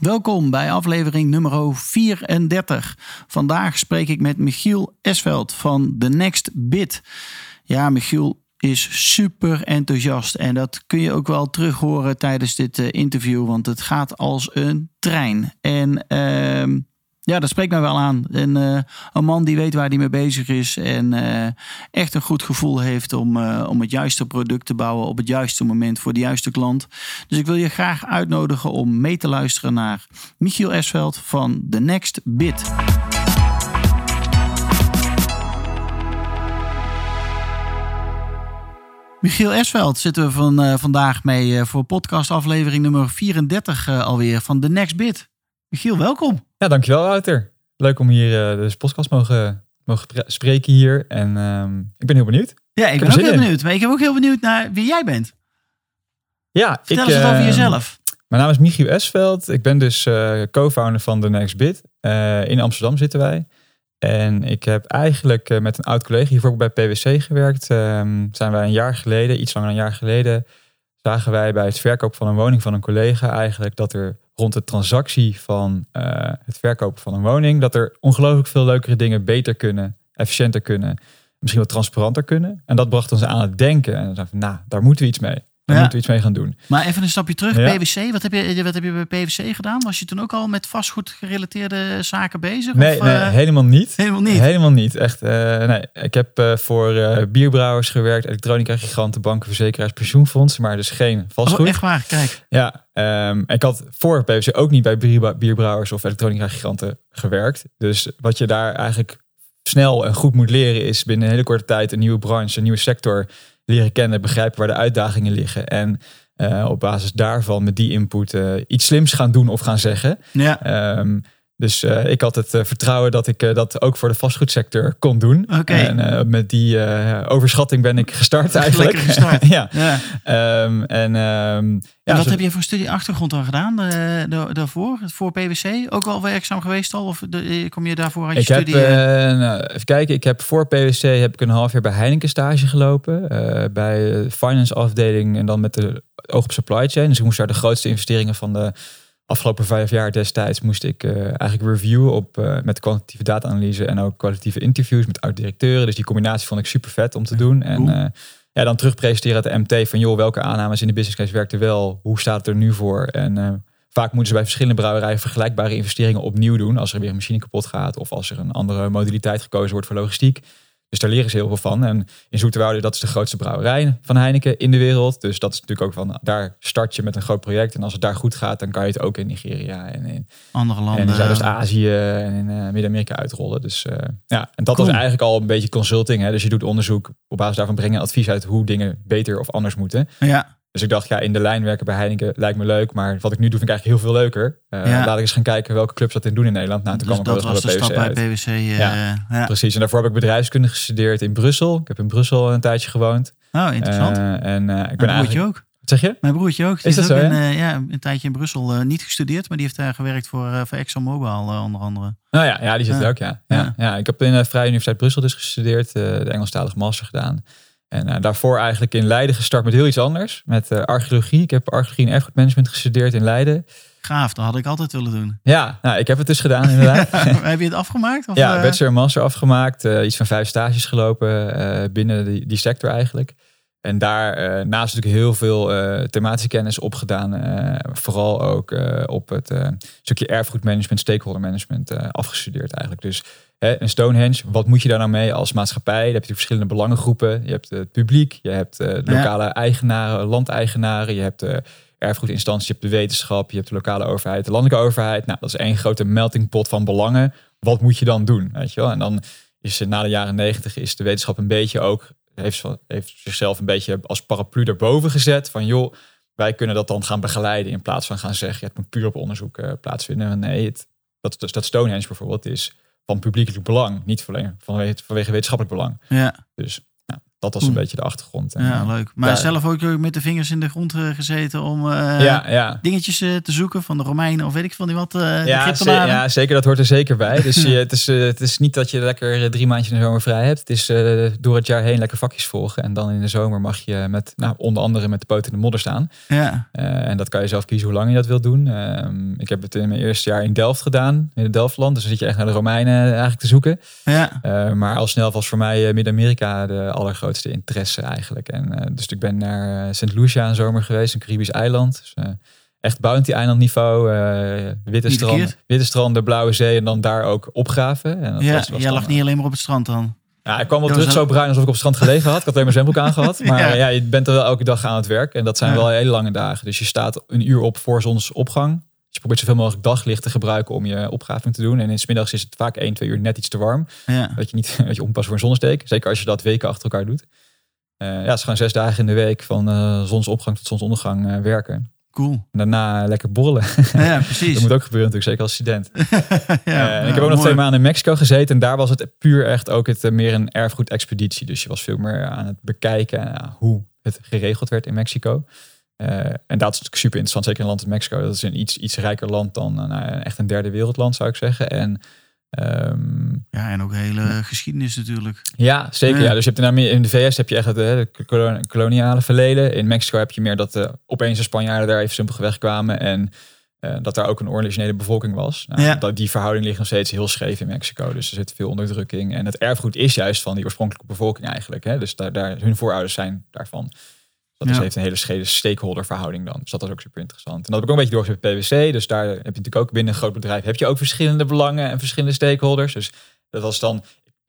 Welkom bij aflevering nummer 34. Vandaag spreek ik met Michiel Esveld van The Next Bit. Ja, Michiel is super enthousiast en dat kun je ook wel terug horen tijdens dit eh, interview, want het gaat als een trein. En uh, ja, dat spreekt mij wel aan. En, uh, een man die weet waar hij mee bezig is en uh, echt een goed gevoel heeft om, uh, om het juiste product te bouwen op het juiste moment voor de juiste klant. Dus ik wil je graag uitnodigen om mee te luisteren naar Michiel Esveld van The Next Bit. Michiel Esveld zitten we van, vandaag mee voor podcast aflevering nummer 34 alweer van The Next Bit. Michiel, welkom. Ja, dankjewel Wouter. Leuk om hier uh, de podcast mogen, mogen spreken hier. En uh, ik ben heel benieuwd. Ja, ik, ik ben ook heel in. benieuwd. Maar ik ben ook heel benieuwd naar wie jij bent. Ja, Vertel ik, eens wat over jezelf. Mijn naam is Michiel Esveld. Ik ben dus uh, co-founder van The Next Bit. in Amsterdam zitten wij. En ik heb eigenlijk met een oud collega hiervoor bij PwC gewerkt. Ehm, zijn wij een jaar geleden, iets langer dan een jaar geleden, zagen wij bij het verkoop van een woning van een collega eigenlijk dat er rond de transactie van uh, het verkopen van een woning, dat er ongelooflijk veel leukere dingen beter kunnen, efficiënter kunnen, misschien wat transparanter kunnen. En dat bracht ons aan het denken. En dan we, nou, daar moeten we iets mee. Daar ja. moeten we iets mee gaan doen. Maar even een stapje terug, ja. PwC. Wat heb, je, wat heb je bij PwC gedaan? Was je toen ook al met vastgoed gerelateerde zaken bezig? Nee, of, nee uh... helemaal niet. Helemaal niet? Helemaal niet. Echt, uh, nee. Ik heb uh, voor bierbrouwers gewerkt, elektronica giganten, banken, verzekeraars, pensioenfondsen, maar dus geen vastgoed. Oh, echt waar? Kijk. Ja, um, ik had voor PwC ook niet bij bierbrouwers of elektronica giganten gewerkt. Dus wat je daar eigenlijk snel en goed moet leren is binnen een hele korte tijd een nieuwe branche, een nieuwe sector leren kennen, begrijpen waar de uitdagingen liggen. En uh, op basis daarvan met die input uh, iets slims gaan doen of gaan zeggen. Ja. Um, dus uh, ik had het vertrouwen dat ik dat ook voor de vastgoedsector kon doen. Okay. En met die overschatting ben ik gestart eigenlijk. Gestart. ja. ja. Um, en, um, ja, en wat zo... heb je voor studie achtergrond dan gedaan daarvoor? Voor PwC? Ook wel werkzaam geweest al? Of de, kom je daarvoor uit je ik studie? Heb, nou, even kijken, ik heb voor PwC heb ik een half jaar bij Heineken stage gelopen. Bij finance afdeling en dan met de oog op supply chain. Dus ik moest daar de grootste investeringen van de afgelopen vijf jaar destijds moest ik uh, eigenlijk reviewen op, uh, met kwantitatieve data-analyse en ook kwalitatieve interviews met oud-directeuren. Dus die combinatie vond ik super vet om te doen. En uh, ja, dan terug presenteren uit de MT van joh, welke aannames in de business case werkten wel? Hoe staat het er nu voor? En vaak moeten ze bij verschillende brouwerijen vergelijkbare investeringen opnieuw doen als er weer een machine kapot gaat of als er een andere modaliteit gekozen wordt voor logistiek. Dus daar leren ze heel veel van. En in Zoeterwoude, dat is de grootste brouwerij van Heineken in de wereld. Dus dat is natuurlijk ook van, daar start je met een groot project. En als het daar goed gaat, dan kan je het ook in Nigeria en in andere landen. En in Zuidoost-Azië en in uh, Midden-Amerika uitrollen. Dus uh, ja, en dat cool. was eigenlijk al een beetje consulting. Hè? Dus je doet onderzoek. Op basis daarvan breng je advies uit hoe dingen beter of anders moeten. Ja. Dus ik dacht, ja, in de lijn werken bij Heineken lijkt me leuk. Maar wat ik nu doe, vind ik eigenlijk heel veel leuker. Uh, ja. Laat ik eens gaan kijken welke clubs dat in doen in Nederland. Nou, toen dus kwam ik dat was de stap bij PwC. Uh, ja, ja, precies. En daarvoor heb ik bedrijfskunde gestudeerd in Brussel. Ik heb in Brussel een tijdje gewoond. Oh, interessant. Uh, en ik Mijn ben broertje ook. Wat zeg je? Mijn broertje ook. Die Is dat ook zo, een, ja? ja, een tijdje in Brussel niet gestudeerd, maar die heeft daar gewerkt voor, voor ExxonMobil onder andere. Nou ja, ja die zit er ook, ja. Ja, ja. Ik heb in de Vrije Universiteit Brussel dus gestudeerd. de Engelstalige master gedaan. En uh, daarvoor eigenlijk in Leiden gestart met heel iets anders. Met uh, archeologie. Ik heb archeologie en erfgoedmanagement gestudeerd in Leiden. Gaaf, dat had ik altijd willen doen. Ja, nou, ik heb het dus gedaan inderdaad. heb je het afgemaakt? Of, ja, uh... bachelor en master afgemaakt. iets van vijf stages gelopen binnen die, die sector eigenlijk. En daar naast natuurlijk heel veel thematische kennis opgedaan. vooral ook op het stukje erfgoedmanagement, stakeholder management afgestudeerd eigenlijk. Dus een Stonehenge, wat moet je daar nou mee als maatschappij? Dan heb je verschillende belangengroepen. Je hebt het publiek, je hebt de lokale ja. eigenaren, landeigenaren, je hebt de erfgoedinstantie, je hebt de wetenschap, je hebt de lokale overheid, de landelijke overheid. Nou, dat is één grote melting pot van belangen. Wat moet je dan doen? Weet je wel? En dan is na de jaren negentig is de wetenschap een beetje ook, heeft, heeft zichzelf een beetje als paraplu daarboven gezet. Van joh, wij kunnen dat dan gaan begeleiden in plaats van gaan zeggen, ja, het moet puur op onderzoek uh, plaatsvinden. Nee, het, dat, dat Stonehenge bijvoorbeeld is van publiekelijk belang, niet vanwege, vanwege wetenschappelijk belang. Ja. Dus dat was een hmm. beetje de achtergrond. En, ja, leuk. Maar zelf ook met de vingers in de grond eh, gezeten om uh, ja, ja. dingetjes uh, te zoeken van de Romeinen of weet ik van die wat. ja, ja, zeker. Dat hoort er zeker bij. Dus je, het, is, het is niet dat je lekker drie maandjes in de zomer vrij hebt. Het is door het jaar heen lekker vakjes volgen. En dan in de zomer mag je met, nou, onder andere met de poten in de modder staan. Ja. en dat kan je zelf kiezen hoe lang je dat wilt doen. Ehm, ik heb het in mijn eerste jaar in Delft gedaan, in het Delftland. Dus dan zit je echt naar de Romeinen eigenlijk te zoeken. Ja. maar al snel was voor mij Midden-Amerika de allergrootste interesse eigenlijk. En uh, dus ik ben naar uh, St. Lucia een zomer geweest, een Caribisch eiland. Dus, uh, echt bounty eiland niveau, witte strand, witte stranden, blauwe zee en dan daar ook opgraven. En dat ja, was, was jij lag niet alleen maar op het strand dan. Ja, ik kwam wel terug zo bruin alsof ik op het strand gelegen had. Ik had alleen mijn zwembroek aangehad. Maar ja. ja. je bent er wel elke dag aan het werk. En dat zijn wel hele lange dagen. Dus je staat een uur op voor zonsopgang. Je probeert zoveel mogelijk daglicht te gebruiken om je opgraving te doen. En in smiddags is het vaak 1, 2 uur net iets te warm. Ja. Dat je niet dat je onpas voor een zonnesteek. Zeker als je dat weken achter elkaar doet. Uh, ja, het is gewoon zes dagen in de week van uh, zonsopgang tot zonsondergang uh, werken. Cool. En daarna lekker borrelen. Ja, precies. dat moet ook gebeuren natuurlijk, zeker als student. ja, ik heb ook nog twee maanden in Mexico gezeten. En daar was het puur echt ook het, meer een erfgoed-expeditie. Dus je was veel meer aan het bekijken hoe het geregeld werd in Mexico. En dat is natuurlijk super interessant, zeker in een land als Mexico. Dat is een iets, iets rijker land dan nou, echt een derde wereldland, zou ik zeggen. En Ehm, ja, en ook hele geschiedenis natuurlijk. Ja, zeker. Ja. Dus je hebt in, in de VS heb je echt het, koloniale verleden. In Mexico heb je meer dat uh, opeens de Spanjaarden daar even simpelweg kwamen. En uh, dat daar ook een originele bevolking was. Nou, ja. dat, die verhouding ligt nog steeds heel scheef in Mexico. Dus er zit veel onderdrukking. En het erfgoed is juist van die oorspronkelijke bevolking eigenlijk. Hè? Dus daar, daar, hun voorouders zijn daarvan. Dat is, heeft een hele schede stakeholder verhouding dan. Dus dat is ook super interessant. En dat heb ik ook een beetje doorgezet met PwC. Dus daar heb je natuurlijk ook binnen een groot bedrijf heb je ook verschillende belangen en verschillende stakeholders. Dus dat was dan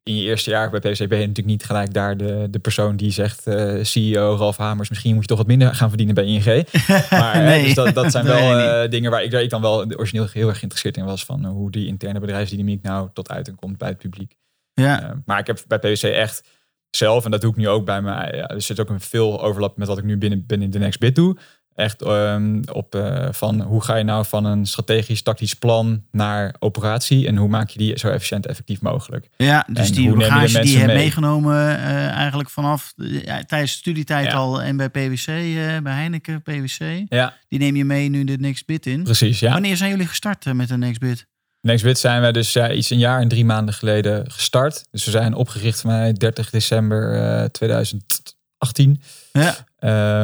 in je eerste jaar bij PwC ben je natuurlijk niet gelijk daar de, de persoon die zegt uh, CEO Ralf Hamers, misschien moet je toch wat minder gaan verdienen bij ING. Maar nee. dus dat, dat zijn wel uh, dingen waar ik, waar ik dan wel origineel heel erg geïnteresseerd in was van hoe die interne bedrijfsdynamiek nou tot uiting komt bij het publiek. Ja. maar ik heb bij PwC echt zelf, en dat doe ik nu ook bij mij, ja, er zit ook een veel overlap met wat ik nu binnen, binnen de Next Bit doe. Echt um, op uh, van hoe ga je nou van een strategisch tactisch plan naar operatie en hoe maak je die zo efficiënt effectief mogelijk. Ja, dus en die bagage die je hebt mee? meegenomen uh, eigenlijk vanaf ja, tijdens studietijd ja. al en bij PwC, uh, bij Heineken PwC. Ja. Die neem je mee nu de Next Bit in. Precies, ja. Wanneer zijn jullie gestart met de Next Bit? Nextbit zijn we dus ja, iets een jaar en drie maanden geleden gestart. Dus we zijn opgericht van mij 30 december uh, 2018. Ja.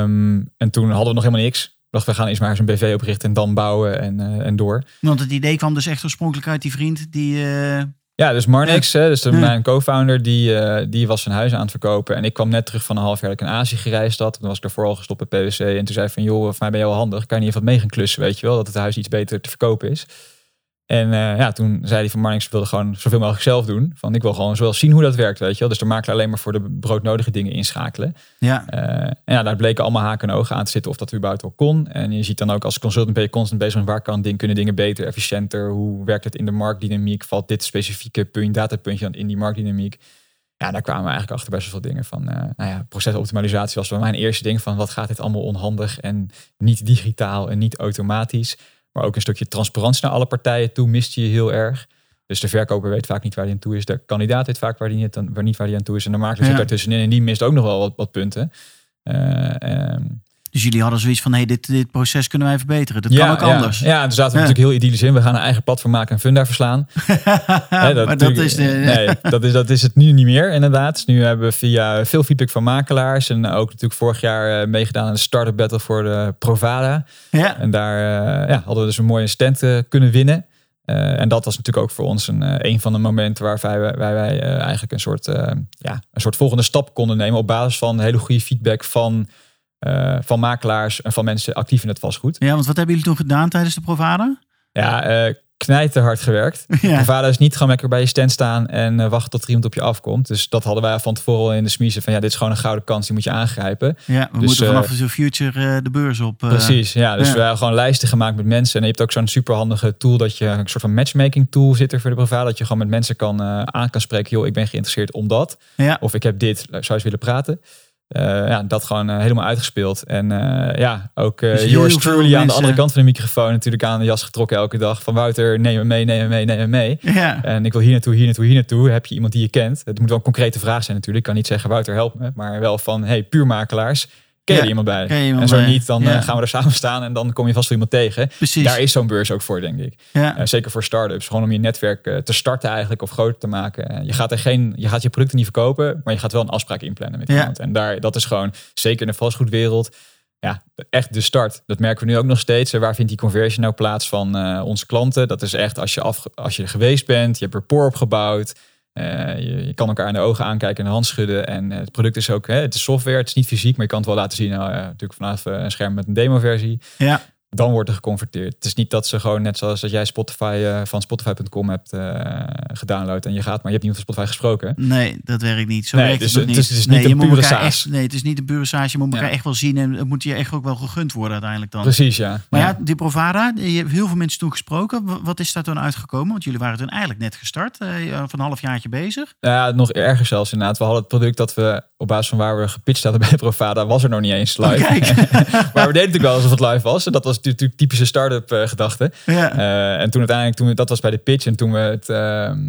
Um, en toen hadden we nog helemaal niks. We dachten, we gaan eens maar eens een BV oprichten en dan bouwen en, uh, en door. Want het idee kwam dus echt oorspronkelijk uit die vriend die... Uh... Ja, dus Marnix, ja. Hè, dus de, ja. mijn co-founder, die, die was zijn huis aan het verkopen. En ik kwam net terug van een half jaar dat ik in Azië gereisd had. Toen was ik daarvoor al gestopt bij PwC. En toen zei van, joh, voor mij ben je wel handig. Kan je niet even wat mee gaan klussen, weet je wel? Dat het huis iets beter te verkopen is. En uh, ja, toen zei hij van Marnix wilde gewoon zoveel mogelijk zelf doen. Van ik wil gewoon zo zien hoe dat werkt, weet je wel. Dus de makelaar alleen maar voor de broodnodige dingen inschakelen. Ja. Uh, en ja, daar bleken allemaal haken en ogen aan te zitten of dat überhaupt wel kon. En je ziet dan ook als consultant ben je constant bezig met waar kan ding, kunnen dingen beter, efficiënter. Hoe werkt het in de marktdynamiek? Valt dit specifieke punt, datapuntje dan in die marktdynamiek? Ja, daar kwamen we eigenlijk achter best wel veel dingen van. Uh, nou ja, procesoptimalisatie was wel mijn eerste ding van wat gaat dit allemaal onhandig en niet digitaal en niet automatisch. Maar ook een stukje transparantie naar alle partijen toe mist je heel erg. Dus de verkoper weet vaak niet waar hij aan toe is. De kandidaat weet vaak waar hij niet, waar niet waar hij aan toe is. En de makelaar zit daartussenin en die mist ook nog wel wat, wat punten. Uh, dus jullie hadden zoiets van, hey, dit, dit proces kunnen wij verbeteren. Dat kan ook anders. Ja, en er zaten natuurlijk heel idyllisch in. We gaan een eigen platform maken en Funda verslaan. dat, maar dat is, de... nee, dat, is, dat is het nu niet meer inderdaad. Nu hebben we via veel feedback van makelaars en ook natuurlijk vorig jaar uh, meegedaan aan de Startup Battle voor de Provada. Ja. En daar uh, ja, hadden we dus een mooie stand uh, kunnen winnen. en dat was natuurlijk ook voor ons een, een van de momenten waar wij, wij, wij eigenlijk een soort, ja, een soort volgende stap konden nemen op basis van hele goede feedback van uh, van makelaars en van mensen actief in het vastgoed. Ja, want wat hebben jullie toen gedaan tijdens de Provada? Ja, uh, knijten hard gewerkt. Ja. Provada is niet gewoon lekker bij je stand staan en uh, wachten tot er iemand op je afkomt. Dus dat hadden wij van tevoren al in de smiezen van ja, dit is gewoon een gouden kans, die moet je aangrijpen. Ja, we dus, moeten vanaf de future de beurs op. Precies, ja. Dus ja. we hebben gewoon lijsten gemaakt met mensen. En je hebt ook zo'n superhandige tool dat je een soort van matchmaking tool zit er voor de Provada. Dat je gewoon met mensen kan aan kan spreken, joh, ik ben geïnteresseerd om dat. Ja. Of ik heb dit, zou je eens willen praten. Eh, ja, dat gewoon eh, helemaal uitgespeeld. En eh, ja, ook heel yours truly aan de andere kant van de microfoon natuurlijk aan de jas getrokken elke dag. Van Wouter, neem me mee, neem me mee, neem me mee. Ja. En ik wil hier naartoe, hier naartoe, hier naartoe. Heb je iemand die je kent? Het moet wel een concrete vraag zijn natuurlijk. Ik kan niet zeggen, Wouter, help me. Maar wel van, hey, puurmakelaars. Ken je Ja, er iemand bij? ken je iemand en zo bij? niet, dan Ja. eh, gaan we er samen staan en dan kom je vast wel iemand tegen. Precies. Daar is zo'n beurs ook voor, denk ik. ja. Eh, zeker voor start-ups. Gewoon om je netwerk eh, te starten eigenlijk of groter te maken. Je, gaat er geen, je gaat je producten niet verkopen, maar je gaat wel een afspraak inplannen met iemand. En daar, dat is gewoon, zeker in de vastgoedwereld, ja, echt de start. Dat merken we nu ook nog steeds. Waar vindt die conversion nou plaats van onze klanten? Dat is echt als je, af, als je er geweest bent, je hebt rapport opgebouwd. Eh, je, kan elkaar in de ogen aankijken en de hand schudden. En eh, het product is ook, hè, het is software, het is niet fysiek, maar je kan het wel laten zien. Nou, ja, natuurlijk vanaf eh, een scherm met een demoversie ja. Dan wordt er geconverteerd. Het is niet dat ze gewoon net zoals dat jij Spotify eh, van Spotify.com hebt eh, gedownload en je gaat, maar je hebt niet met Spotify gesproken. Nee, dat werkt niet. Zo Nee, werkt dus het niet. is- het is nee, niet een pure saas. echt, nee, het is niet een pure saas. Je moet elkaar Ja. echt wel zien en het moet je echt ook wel gegund worden uiteindelijk dan. Precies, ja. Maar ja, ja. die Provada, je hebt heel veel mensen toen gesproken. Wat is daar toen uitgekomen? Want jullie waren toen eigenlijk net gestart, eh, van een halfjaartje bezig. Ja, nog erger zelfs inderdaad. We hadden het product dat we op basis van waar we gepitcht hadden bij Provada, was er nog niet eens live. Oh, kijk. maar we deden natuurlijk wel alsof het live was. En dat was natuurlijk typische start-up eh, gedachte. Ja. Eh, en toen uiteindelijk, toen we, dat was bij de pitch en toen we het... ehm,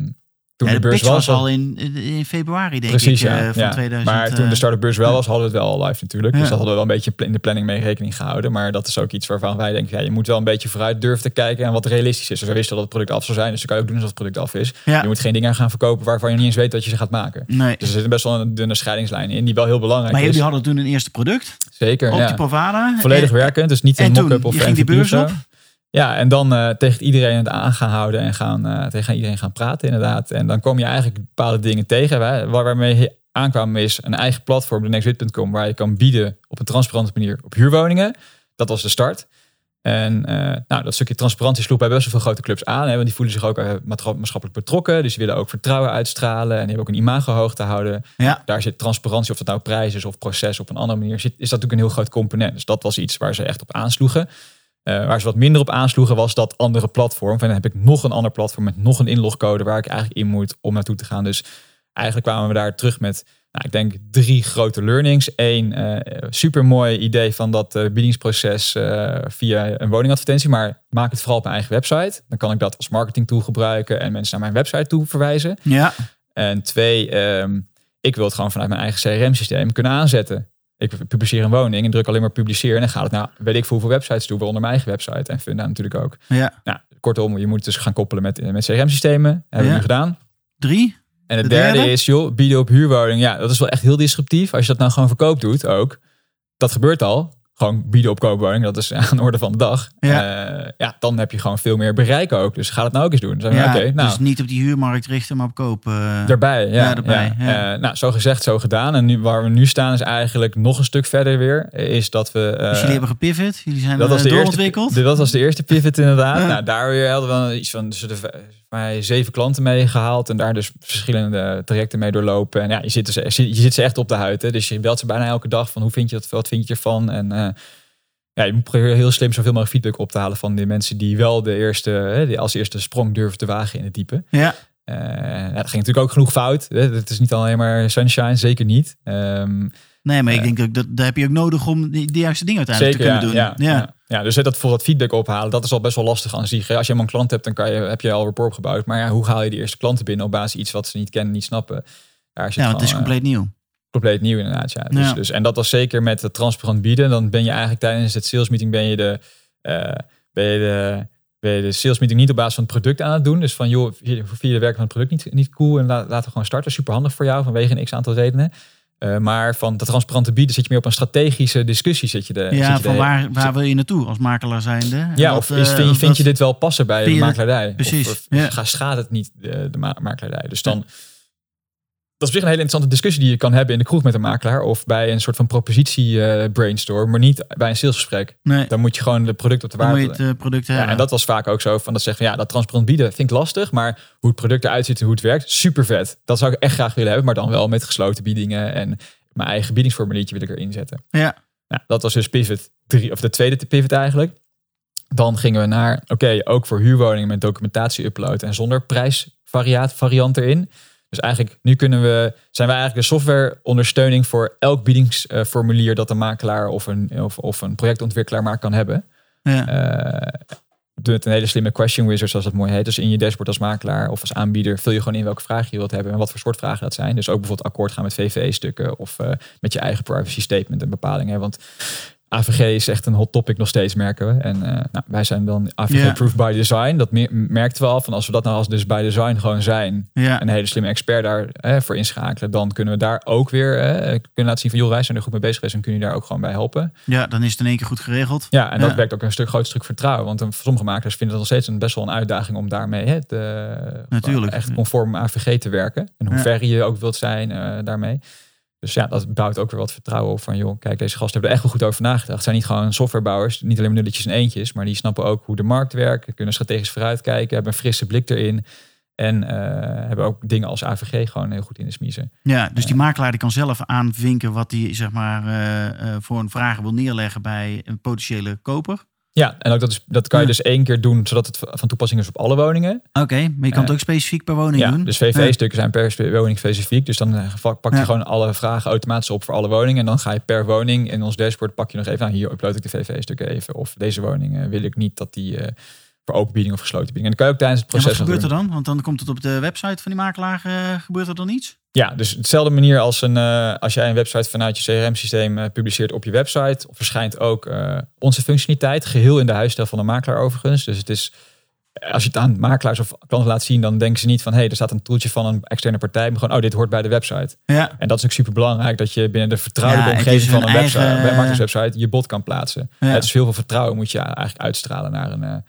toen Ja, de de beurs was al in, in februari, denk Precies, ik, ja. eh, van ja. 2000. maar toen de eh, start-up beurs wel was, hadden we het wel al live natuurlijk. Dus dat hadden we wel een beetje in de planning mee rekening gehouden. Maar dat is ook iets waarvan wij denken, ja, je moet wel een beetje vooruit durven te kijken en wat realistisch is. Dus we wisten dat het product af zou zijn, dus dan kan je ook doen alsof het product af is. Je moet geen dingen gaan verkopen waarvan je niet eens weet dat je ze gaat maken. Nee. Dus er zit best wel een dunne scheidingslijn in, die wel heel belangrijk maar is. jullie hadden toen een eerste product Zeker, op ja. die Provada. Volledig En- werkend, dus niet en een toen, mock-up of je ging die beurs op? Ja, en dan eh, tegen iedereen het aan gaan houden en gaan, eh, tegen iedereen gaan praten inderdaad. En dan kom je eigenlijk bepaalde dingen tegen. Waar, waar- waarmee je aankwam is een eigen platform, de nextbit.com, waar je kan bieden op een transparante manier op huurwoningen. Dat was de start. En eh, nou, dat stukje transparantie sloeg bij best wel veel grote clubs aan. Hè, want die voelen zich ook maatschappelijk betrokken. Dus die willen ook vertrouwen uitstralen. En die hebben ook een imago hoog te houden. Ja. Daar zit transparantie, of dat nou prijs is of proces op een andere manier, zit, is dat natuurlijk een heel groot component. Dus dat was iets waar ze echt op aansloegen. Eh, waar ze wat minder op aansloegen was dat andere platform. En dan heb ik nog een ander platform met nog een inlogcode waar ik eigenlijk in moet om naartoe te gaan. Dus eigenlijk kwamen we daar terug met, nou, ik denk drie grote learnings. Eén, eh super mooi idee van dat eh, biedingsproces via een woningadvertentie. Maar maak het vooral op mijn eigen website. Dan kan ik dat als marketing tool gebruiken en mensen naar mijn website toe verwijzen. Ja, En twee, ehm, ik wil het gewoon vanuit mijn eigen CRM-systeem kunnen aanzetten. Ik publiceer een woning en druk alleen maar publiceren. En dan gaat het nou, weet ik voor hoeveel websites toe, waaronder mijn eigen website. En Funda natuurlijk ook. ja. Nou, kortom, je moet het dus gaan koppelen met, met CRM-systemen. Hebben Ja. we nu gedaan. Drie. En het De derde, derde? is, joh, bieden op huurwoning. Ja, dat is wel echt heel disruptief. Als je dat nou gewoon verkoop doet ook. Dat gebeurt al. Gewoon bieden op koopwoning. Dat is aan de orde van de dag. Ja. Eh, ja, dan heb je gewoon veel meer bereik ook. Dus ga het nou ook eens doen. Dan zeggen we, Ja, oké, nou, Dus niet op die huurmarkt richten, maar op koop. eh. Daarbij, ja. Ja, daarbij, ja. Eh, nou, zo gezegd, zo gedaan. En nu, waar we nu staan is eigenlijk nog een stuk verder weer. Is dat we... dus jullie hebben gepivot, jullie zijn dat was, de eerste, doorontwikkeld. de- dat was de eerste pivot inderdaad. Nou, daar weer hadden we iets van dus de, mij zeven klanten mee gehaald. En daar dus verschillende trajecten mee doorlopen. En ja, je zit, dus, je zit ze echt op de huid. Hè? Dus je belt ze bijna elke dag van hoe vind je dat, wat vind je ervan? En eh, ja, je moet proberen heel slim zoveel mogelijk feedback op te halen van die mensen die wel de eerste, hè, die als eerste sprong durven te wagen in het diepe. Ja, Eh ja, dat ging natuurlijk ook genoeg fout. hè. Het is niet alleen maar sunshine, zeker niet. Ehm, nee, maar ik Ja. denk ook dat daar heb je ook nodig om die, de juiste dingen uiteindelijk zeker, te ja, kunnen doen. ja, ja. Ja, dus hè, dat voor dat feedback ophalen, dat is al best wel lastig aan zich. Als je helemaal een klant hebt, dan kan je, heb je al rapport opgebouwd. Maar ja, hoe haal je die eerste klanten binnen op basis iets wat ze niet kennen, niet snappen? Daar Ja, want het is eh, compleet nieuw. compleet nieuw inderdaad. Ja. Dus, Ja. Dus, en dat was zeker met het transparant bieden. Dan ben je eigenlijk tijdens het sales meeting ben je de, eh, ben je de, ben je de sales meeting niet op basis van het product aan het doen. Dus van joh, vind je de werk van het product niet, niet cool en la- laten we gewoon starten. Super handig voor jou vanwege een x aantal redenen. Eh, maar van dat transparante bieden zit je meer op een strategische discussie. Zit je de, zit Ja, je van de- waar, waar wil je naartoe als makelaar zijnde? Ja, of is, eh, vind, je, vind je dit wel passen bij de makelaardij? Precies, Of, of ja. ga- schaadt het niet de, de ma- makelaardij? Dus dan... Dat is op zich een hele interessante discussie die je kan hebben in de kroeg met een makelaar. Of bij een soort van propositie eh, brainstorm. Maar niet bij een salesgesprek. Nee, Dan moet je gewoon de product op de moet waarde je het eh, product hebben. ja, en dat was vaak ook zo van dat zeggen van ja, dat transparant bieden vind ik lastig, maar hoe het product eruit ziet en hoe het werkt, super vet. Dat zou ik echt graag willen hebben, maar dan wel met gesloten biedingen en mijn eigen biedingsformuliertje wil ik erin zetten. Ja, Nou, dat was dus pivot 3, of de tweede pivot eigenlijk. Dan gingen we naar, oké, ook voor huurwoningen met documentatie upload en zonder prijsvariaat variant erin. Dus eigenlijk, nu kunnen we, zijn wij eigenlijk de softwareondersteuning voor elk biedingsformulier dat een makelaar of een, of, of een projectontwikkelaar maar kan hebben. Ja. Uh, een hele slimme question wizard, zoals het mooi heet. Dus in je dashboard als makelaar of als aanbieder vul je gewoon in welke vragen je wilt hebben en wat voor soort vragen dat zijn. Dus ook bijvoorbeeld akkoord gaan met VVE-stukken of uh, met je eigen privacy statement en bepalingen. Want AVG is echt een hot topic nog steeds, merken we. En uh, nou, wij zijn dan AVG-proof by design. Dat merkten we al van als we dat nou als dus by design gewoon zijn. Ja. Een hele slimme expert daarvoor voor inschakelen. Dan kunnen we daar ook weer kunnen laten zien van joh, wij zijn er goed mee bezig geweest en kunnen je daar ook gewoon bij helpen. Ja, dan is het in één keer goed geregeld. Ja, en dat werkt ook een stuk groot stuk vertrouwen. Want sommige makelaars vinden het nog steeds een best wel een uitdaging om daarmee hè, te, Natuurlijk. echt conform AVG te werken. En hoe ver je ook wilt zijn uh, daarmee. Dus ja, dat bouwt ook weer wat vertrouwen op van, joh, kijk, deze gasten hebben er echt wel goed over nagedacht. Het zijn niet gewoon softwarebouwers, niet alleen maar nulletjes en eentjes, maar die snappen ook hoe de markt werkt, kunnen strategisch vooruitkijken, hebben een frisse blik erin. En uh, hebben ook dingen als AVG gewoon heel goed in de smiezen. Ja, dus die makelaar die kan zelf aanvinken wat hij zeg maar, uh, uh, voor een vraag wil neerleggen bij een potentiële koper. Ja, en ook dat, is, dat kan je dus één keer doen, zodat het van toepassing is op alle woningen. Oké, maar je kan het ook specifiek per woning ja, doen. Dus VV-stukken zijn per woning specifiek. Dus dan pak je gewoon alle vragen automatisch op voor alle woningen. En dan ga je per woning in ons dashboard pak je nog even aan. Hier upload ik de VV-stukken even. Of deze woning wil ik niet dat die uh, voor open bieding of gesloten bieding. En dan kan je ook tijdens het proces. wat gebeurt er dan? Want dan komt het op de website van die makelaar. Uh, gebeurt er dan iets? Ja, dus hetzelfde manier als, een, uh, als jij een website vanuit je CRM-systeem uh, publiceert op je website, verschijnt ook onze functionaliteit, geheel in de huisstijl van de makelaar overigens. Dus het is, als je het aan makelaars of klanten laat zien, dan denken ze niet van, hé, hey, er staat een toeltje van een externe partij, maar gewoon, oh, dit hoort bij de website. Ja. En dat is ook super belangrijk, dat je binnen de vertrouwde ja, omgeving van een, website, eigen... website je bot kan plaatsen. Ja. Het is veel veel vertrouwen moet je eigenlijk uitstralen naar een,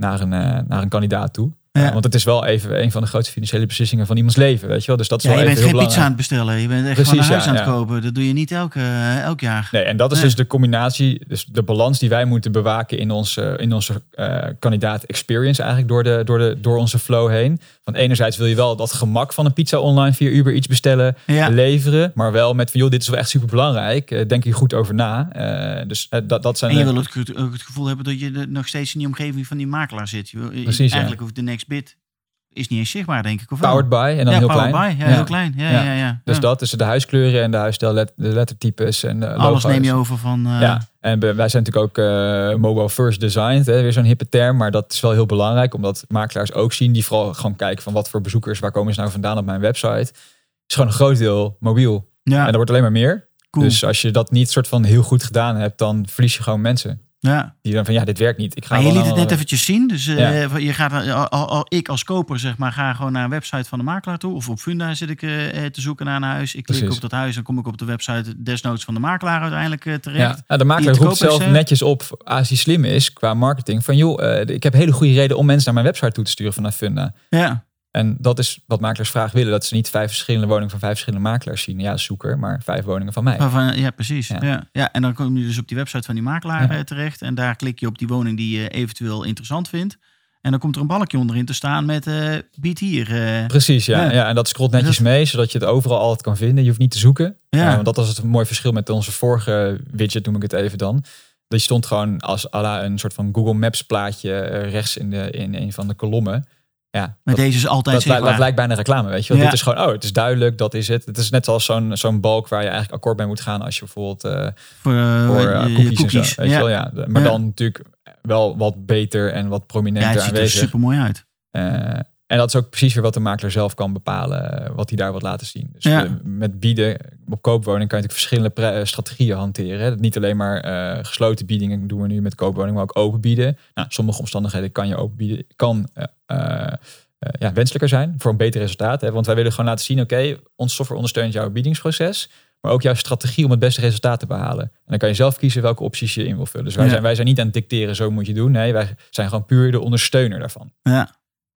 naar een, naar een kandidaat toe. Ja. Want het is wel even een van de grootste financiële beslissingen van iemands leven, weet je wel. Dus dat is ja, wel je bent geen pizza aan het bestellen. Je bent echt Precies, gewoon een huis ja, aan het ja. kopen. Dat doe je niet elke, elk jaar. Nee, en dat is Nee. dus de combinatie, dus de balans die wij moeten bewaken in onze, in onze eh, kandidaat experience eigenlijk door, de, door, de, door onze flow heen. Want enerzijds wil je wel dat gemak van een pizza online via Uber iets bestellen, leveren. Maar wel met van, joh, dit is wel echt super belangrijk. denk hier goed over na. Eh, dus eh, dat, dat zijn En je wil ook het, gevoel hebben dat je nog steeds in die omgeving van die makelaar zit. Je wil, Precies. Eigenlijk hoeft de next bit is niet eens zichtbaar, denk ik. Of powered wel? by en dan ja, heel powered klein. by. Ja, heel klein. Ja, ja. Ja. Ja, Dus Ja. dat, dus de huiskleuren en de huisstijl, de lettertypes en de Alles logo's. neem je over van... eh, Ja, en wij zijn natuurlijk ook eh, mobile first designed, hè, weer zo'n hippe term. Maar dat is wel heel belangrijk, omdat makelaars ook zien, die vooral gewoon kijken van wat voor bezoekers, waar komen ze nou vandaan op mijn website. Het is gewoon een groot deel mobiel. ja, En dat wordt alleen maar meer. cool. Dus als je dat niet soort van heel goed gedaan hebt, dan verlies je gewoon mensen. Ja. Die dan van ja, dit werkt niet. Ik ga Maar je liet het net eventjes zien. Dus eh, Ja. je gaat, al, al, ik als koper zeg maar, ga gewoon naar een website van de makelaar toe. Of op Funda zit ik eh, eh, te zoeken naar een huis. Ik klik op dat huis en kom ik op de website desnoods van de makelaar uiteindelijk eh, Ja, terecht. nou, de makelaar roept zelf netjes op als hij slim is qua marketing. Van joh, eh, ik heb hele goede reden om mensen naar mijn website toe te sturen vanuit Funda. Ja, En dat is wat makelaars graag willen. Dat ze niet vijf verschillende woningen van vijf verschillende makelaars zien. Ja, zoeker, maar vijf woningen van mij. waarvan, ja precies. Ja. Ja. Ja. en dan kom je dus op die website van die makelaar Ja. eh, terecht. En daar klik je op die woning die je eventueel interessant vindt. En dan komt er een balkje onderin te staan met eh bied hier. eh. Precies, ja. Ja. ja. En dat scrolt netjes Dat- mee, zodat je het overal altijd kan vinden. Je hoeft niet te zoeken. Ja. Want dat was het mooi verschil met onze vorige widget, noem ik het even dan. Dat je stond gewoon als à la een soort van Google Maps plaatje rechts in, de, in een van de kolommen. Ja, maar dat, deze is altijd dat, zichtbaar. dat lijkt bijna reclame, weet je. Ja. Dit is gewoon, oh, het is duidelijk, dat is het. Het is net als zo'n zo'n balk waar je eigenlijk akkoord mee moet gaan als je bijvoorbeeld eh, voor, eh, voor eh, je cookies, en zo. Weet ja. je wel, ja. Maar Ja. dan natuurlijk wel wat beter en wat ja, prominenter het ziet er aanwezig. super mooi uit. En dat is ook precies weer wat de makelaar zelf kan bepalen, eh, wat hij daar wil laten zien. Dus Ja. met bieden op koopwoning kan je natuurlijk verschillende eh, strategieën hanteren. Niet alleen maar eh, gesloten biedingen doen we nu met koopwoning, maar ook open bieden. Nou, sommige omstandigheden kan je open bieden, kan eh, ja, wenselijker zijn voor een beter resultaat. Hè. Want wij willen gewoon laten zien, oké, onze software ondersteunt jouw biedingsproces. Maar ook jouw strategie om het beste resultaat te behalen. En dan kan je zelf kiezen welke opties je in wil vullen. Dus wij, Ja. zijn, wij zijn niet aan het dicteren, zo moet je doen. Nee, wij zijn gewoon puur de ondersteuner daarvan. Ja,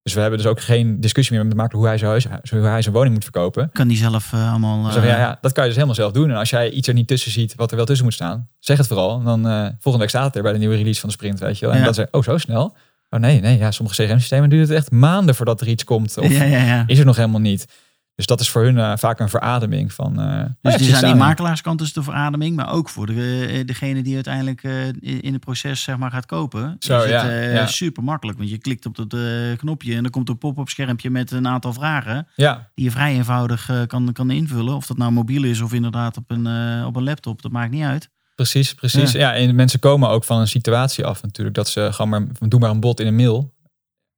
Dus we hebben dus ook geen discussie meer met de makelaar hoe hij zijn, huis, hoe hij zijn woning moet verkopen. kan die zelf eh, allemaal... We eh, ja, ja, dat kan je dus helemaal zelf doen. En als jij iets er niet tussen ziet wat er wel tussen moet staan, zeg het vooral. En dan eh, volgende week staat het er bij de nieuwe release van de sprint, weet je wel. En Ja. dat ze, oh zo snel. Oh nee, nee, ja, sommige CRM-systemen duurt het echt maanden voordat er iets komt. Of ja. is er nog helemaal niet. Dus dat is voor hun eh, vaak een verademing van. uh, dus die aan die makelaarskant is de verademing, maar ook voor de, eh, degene die uiteindelijk in het proces zeg maar gaat kopen. Zo, is ja, het ja. super makkelijk, want je klikt op dat knopje en dan komt een pop-up schermpje met een aantal vragen ja. die je vrij eenvoudig kan, kan invullen. Of dat nou mobiel is of inderdaad op een, op een laptop, dat maakt niet uit. Precies, precies. Ja. en mensen komen ook van een situatie af natuurlijk. Dat ze gewoon maar, doe maar een bot in een mail.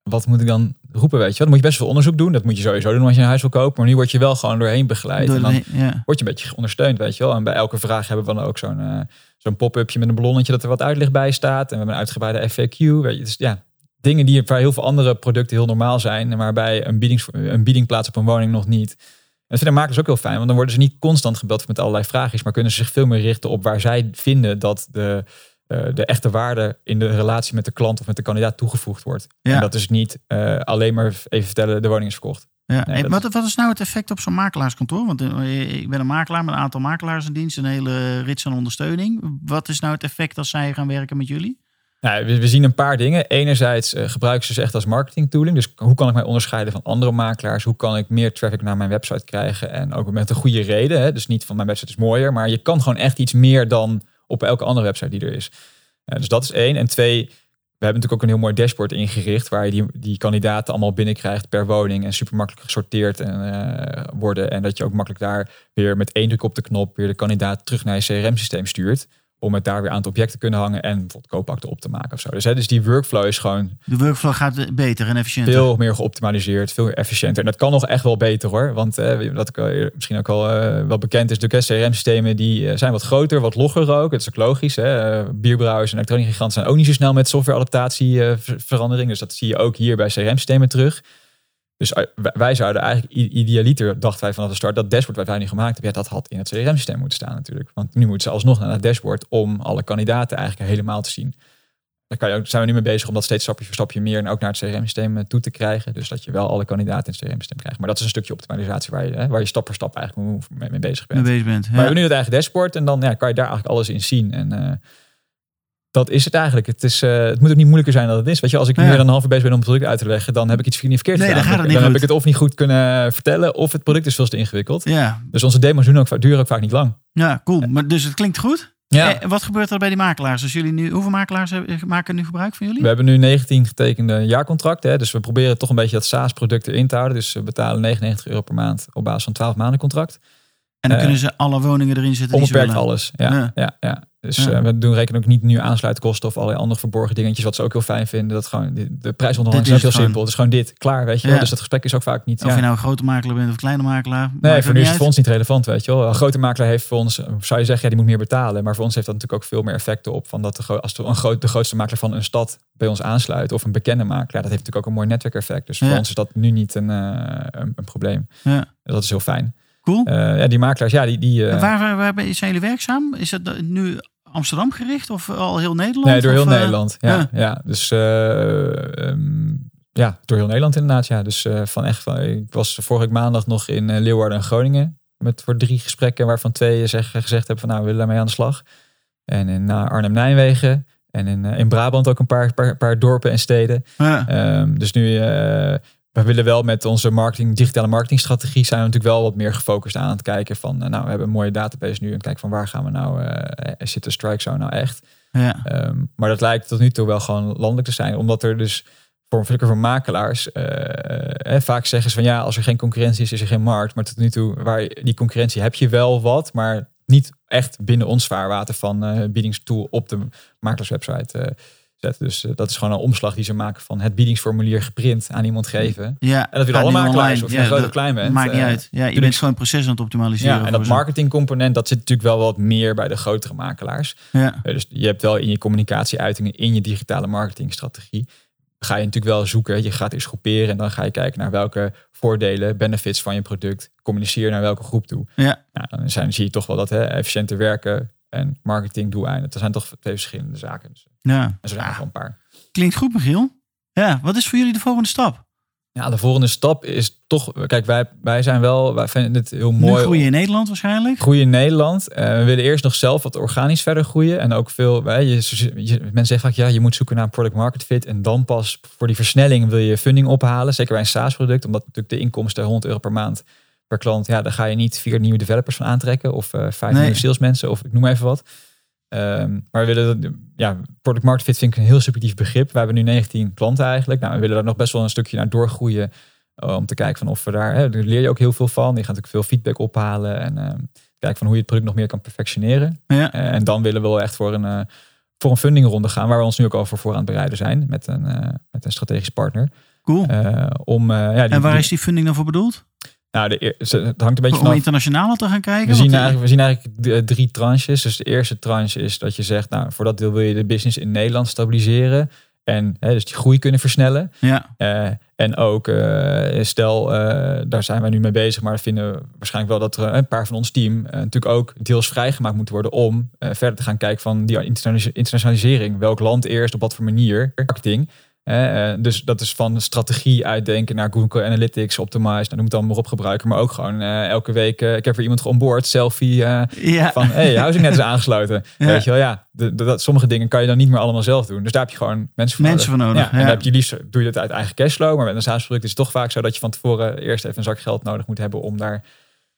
Wat moet ik dan roepen, weet je Dan moet je best veel onderzoek doen. Dat moet je sowieso doen als je een huis wil kopen. Maar nu word je wel gewoon doorheen begeleid. en dan word je een beetje ondersteund, weet je wel. En bij elke vraag hebben we dan ook zo'n uh, zo'n pop-upje met een ballonnetje dat er wat uitleg bij staat. En we hebben een uitgebreide FAQ, weet je. Dus ja, dingen die bij heel veel andere producten heel normaal zijn. Maar bij een, biedings, een bieding plaats op een woning nog niet. En dat vinden makers ook heel fijn. Want dan worden ze niet constant gebeld met allerlei vragen. Maar kunnen ze zich veel meer richten op waar zij vinden dat de de echte waarde in de relatie met de klant of met de kandidaat toegevoegd wordt. Ja. En dat is niet uh, alleen maar even vertellen, de woning is verkocht. Ja. Nee, wat, wat, is nou het effect op zo'n makelaarskantoor? Want uh, ik ben een makelaar met een aantal makelaars in dienst, een hele rits aan ondersteuning. Wat is nou het effect als zij gaan werken met jullie? Nou, we, we, zien een paar dingen. Enerzijds uh, gebruiken ze ze echt als marketing tooling. Dus hoe kan ik mij onderscheiden van andere makelaars? Hoe kan ik meer traffic naar mijn website krijgen? En ook met een goede reden. Hè? Dus niet van mijn website is mooier, maar je kan gewoon echt iets meer dan op elke andere website die er is. Uh, dus dat is één. En twee, we hebben natuurlijk ook een heel mooi dashboard ingericht waar je die, die kandidaten allemaal binnenkrijgt per woning en super makkelijk gesorteerd en, uh, worden. En dat je ook makkelijk daar weer met één druk op de knop weer de kandidaat terug naar je CRM-systeem stuurt om het daar weer aan het object te kunnen hangen en bijvoorbeeld koopakte op te maken of zo. Dus, hè, dus die workflow is gewoon... De workflow gaat beter en efficiënter. Veel meer geoptimaliseerd, veel meer efficiënter. En dat kan nog echt wel beter hoor. Want eh, wat ik misschien ook al uh, wel bekend is, de CRM-systemen die uh, zijn wat groter, wat logger ook. Het is ook logisch. Hè? bierbrouwers en elektronische giganten zijn ook niet zo snel met softwareadaptatie verandering. Dus dat zie je ook hier bij CRM-systemen terug. Dus eh, wij zouden eigenlijk idealiter, dachten wij vanaf de start, dat dashboard wat wij nu gemaakt hebben, ja, dat had in het CRM-systeem moeten staan natuurlijk. Want nu moeten ze alsnog naar het dashboard om alle kandidaten eigenlijk helemaal te zien. Daar kan je ook, zijn we nu mee bezig om dat steeds stapje voor stapje meer en ook naar het CRM-systeem eh, toe te krijgen. Dus dat je wel alle kandidaten in het CRM-systeem krijgt. Maar dat is een stukje optimalisatie waar je, hè, waar je stap voor stap eigenlijk mee, mee bezig bent. Mee bezig bent ja. Maar we hebben nu het eigen dashboard en dan ja, kan je daar eigenlijk alles in zien. En uh, dat is het eigenlijk. Het, is, uh, het moet ook niet moeilijker zijn dan het is. Weet je, als ik ja. meer dan een half uur bezig ben om het product uit te leggen, dan heb ik iets niet verkeerd nee, gedaan. Dan, gaat het niet dan goed. heb ik het of niet goed kunnen vertellen, of het product is veel te ingewikkeld. Ja. Dus onze demos doen ook, duren ook vaak niet lang. Ja, cool. Maar dus het klinkt goed. Ja. En wat gebeurt er bij die makelaars? Als jullie nu, hoeveel makelaars maken nu gebruik van jullie? We hebben nu 19 getekende jaarcontracten. Hè, dus we proberen toch een beetje dat SaaS-product erin te houden. Dus we betalen 99 euro per maand op basis van 12 maanden contract. En dan uh, kunnen ze alle woningen erin zetten. Onbeperkt alles. Ja, ja. ja, ja. Dus ja. uh, we doen rekenen ook niet nu aansluitkosten of allerlei andere verborgen dingetjes. Wat ze ook heel fijn vinden. Dat gewoon de, de prijsonderhandeling is heel simpel. Het is gewoon dit, klaar, weet je wel. Dus dat gesprek is ook vaak niet. Of je nou een grote makelaar bent of een kleine makelaar. Nee, voor nu is het voor ons niet relevant, weet je wel. Een grote makelaar heeft voor ons, zou je zeggen, ja, die moet meer betalen. Maar voor ons heeft dat natuurlijk ook veel meer effecten op. Van dat de, als de, een groot, de grootste makelaar van een stad bij ons aansluit. Of een bekende makelaar. Dat heeft natuurlijk ook een mooi netwerkeffect. Dus voor ons is dat nu niet een, uh, een, een probleem. Dat is heel fijn. Cool. Uh, ja, die makelaars, ja, die... die uh... waar, waar, waar zijn jullie werkzaam? Is het nu Amsterdam gericht of al heel Nederland? Nee, door heel of, Nederland. Ja, ja. ja. Dus uh, um, ja, door heel Nederland inderdaad. Ja. Dus van echt van, ik was vorige maandag nog in Leeuwarden en Groningen. Met voor drie gesprekken, waarvan twee zeg, gezegd hebben van nou, we willen daarmee aan de slag. En in Arnhem-Nijmegen. En in, in Brabant ook een paar, paar, paar dorpen en steden. Ja. Um, dus nu we willen wel met onze marketing, digitale marketingstrategie zijn we natuurlijk wel wat meer gefocust aan het kijken van, nou, we hebben een mooie database nu en kijken van waar gaan we nou, uh, zit de strike zone nou echt? Ja. Um, maar dat lijkt tot nu toe wel gewoon landelijk te zijn, omdat er dus voor, voor makelaars uh, eh, vaak zeggen ze van ja, als er geen concurrentie is, is er geen markt. Maar tot nu toe, waar die concurrentie heb je wel wat, maar niet echt binnen ons zwaarwater van uh, biedingstool op de makelaarswebsite. Dus uh, dat is gewoon een omslag die ze maken van het biedingsformulier geprint aan iemand geven. Ja, en dat willen alle makelaars, of je ja, groot of klein bent. Maakt niet uh, uit. Ja, je bent gewoon een proces aan het optimaliseren. Ja, en dat marketingcomponent, dat zit natuurlijk wel wat meer bij de grotere makelaars. Ja. Uh, dus je hebt wel in je communicatieuitingen, in je digitale marketingstrategie, ga je natuurlijk wel zoeken. Je gaat eens groeperen en dan ga je kijken naar welke voordelen, benefits van je product, communiceer naar welke groep toe. Ja. Nou, dan zijn, zie je toch wel dat hè, efficiënter werken en marketing doeleinden. Dat zijn toch twee verschillende zaken. Dus, ja. En zo zijn er een paar. Klinkt goed, Michiel. Ja, wat is voor jullie de volgende stap? Ja, de volgende stap is toch. Kijk, wij, wij zijn wel. Wij vinden het heel mooi. Nu groeien in Nederland waarschijnlijk. Groeien in Nederland. Uh, we willen eerst nog zelf wat organisch verder groeien. En ook veel. Wij, je, je, mensen zeggen vaak ja, je moet zoeken naar een product market fit. En dan pas voor die versnelling wil je funding ophalen. Zeker bij een SaaS product. Omdat natuurlijk de inkomsten 100 euro per maand per klant, ja, daar ga je niet vier nieuwe developers van aantrekken of eh, vijf Nee. nieuwe salesmensen of ik noem even wat. Ehm, maar we willen, ja, product market fit vind ik een heel subjectief begrip. We hebben nu 19 klanten eigenlijk. Nou, we willen daar nog best wel een stukje naar doorgroeien. eh, om te kijken van of we daar, hè, daar leer je ook heel veel van. Je gaat natuurlijk veel feedback ophalen en ehm, kijken van hoe je het product nog meer kan perfectioneren. Ja. Eh, en dan willen we wel echt voor een, voor een fundingronde gaan, waar we ons nu ook al voor, voor aan het bereiden zijn met een, met een strategisch partner. Cool. Om, ja, die, en waar is die funding dan voor bedoeld? Nou, de, het hangt een beetje Om vanaf. internationaler te gaan kijken? We zien, eh, eigenlijk, we zien eigenlijk d- drie tranches. Dus de eerste tranche is dat je zegt, nou, voor dat deel wil je de business in Nederland stabiliseren. En hè, dus die groei kunnen versnellen. Ja, Eh, en ook, eh, stel, eh, daar zijn wij nu mee bezig, maar we vinden waarschijnlijk wel dat er een paar van ons team eh, natuurlijk ook deels vrijgemaakt moeten worden om eh, verder te gaan kijken van die internationalis- internationalisering. Welk land eerst, op wat voor manier, marketing. Eh, dus dat is van strategie uitdenken naar Google Analytics, Optimize, nou, noem het dan maar op gebruiken. Maar ook gewoon eh, elke week, eh, ik heb er iemand geonboard, selfie ja. van, hey, housing net is aangesloten. Ja. Weet je wel, ja, de, de- dat, sommige dingen kan je dan niet meer allemaal zelf doen. Dus daar heb je gewoon mensen voor Mensen voor nodig, Ja, en dan heb je liefst, doe je dat uit eigen cashflow. Maar met een SaaS-product is het toch vaak zo dat je van tevoren eerst even een zak geld nodig moet hebben om daar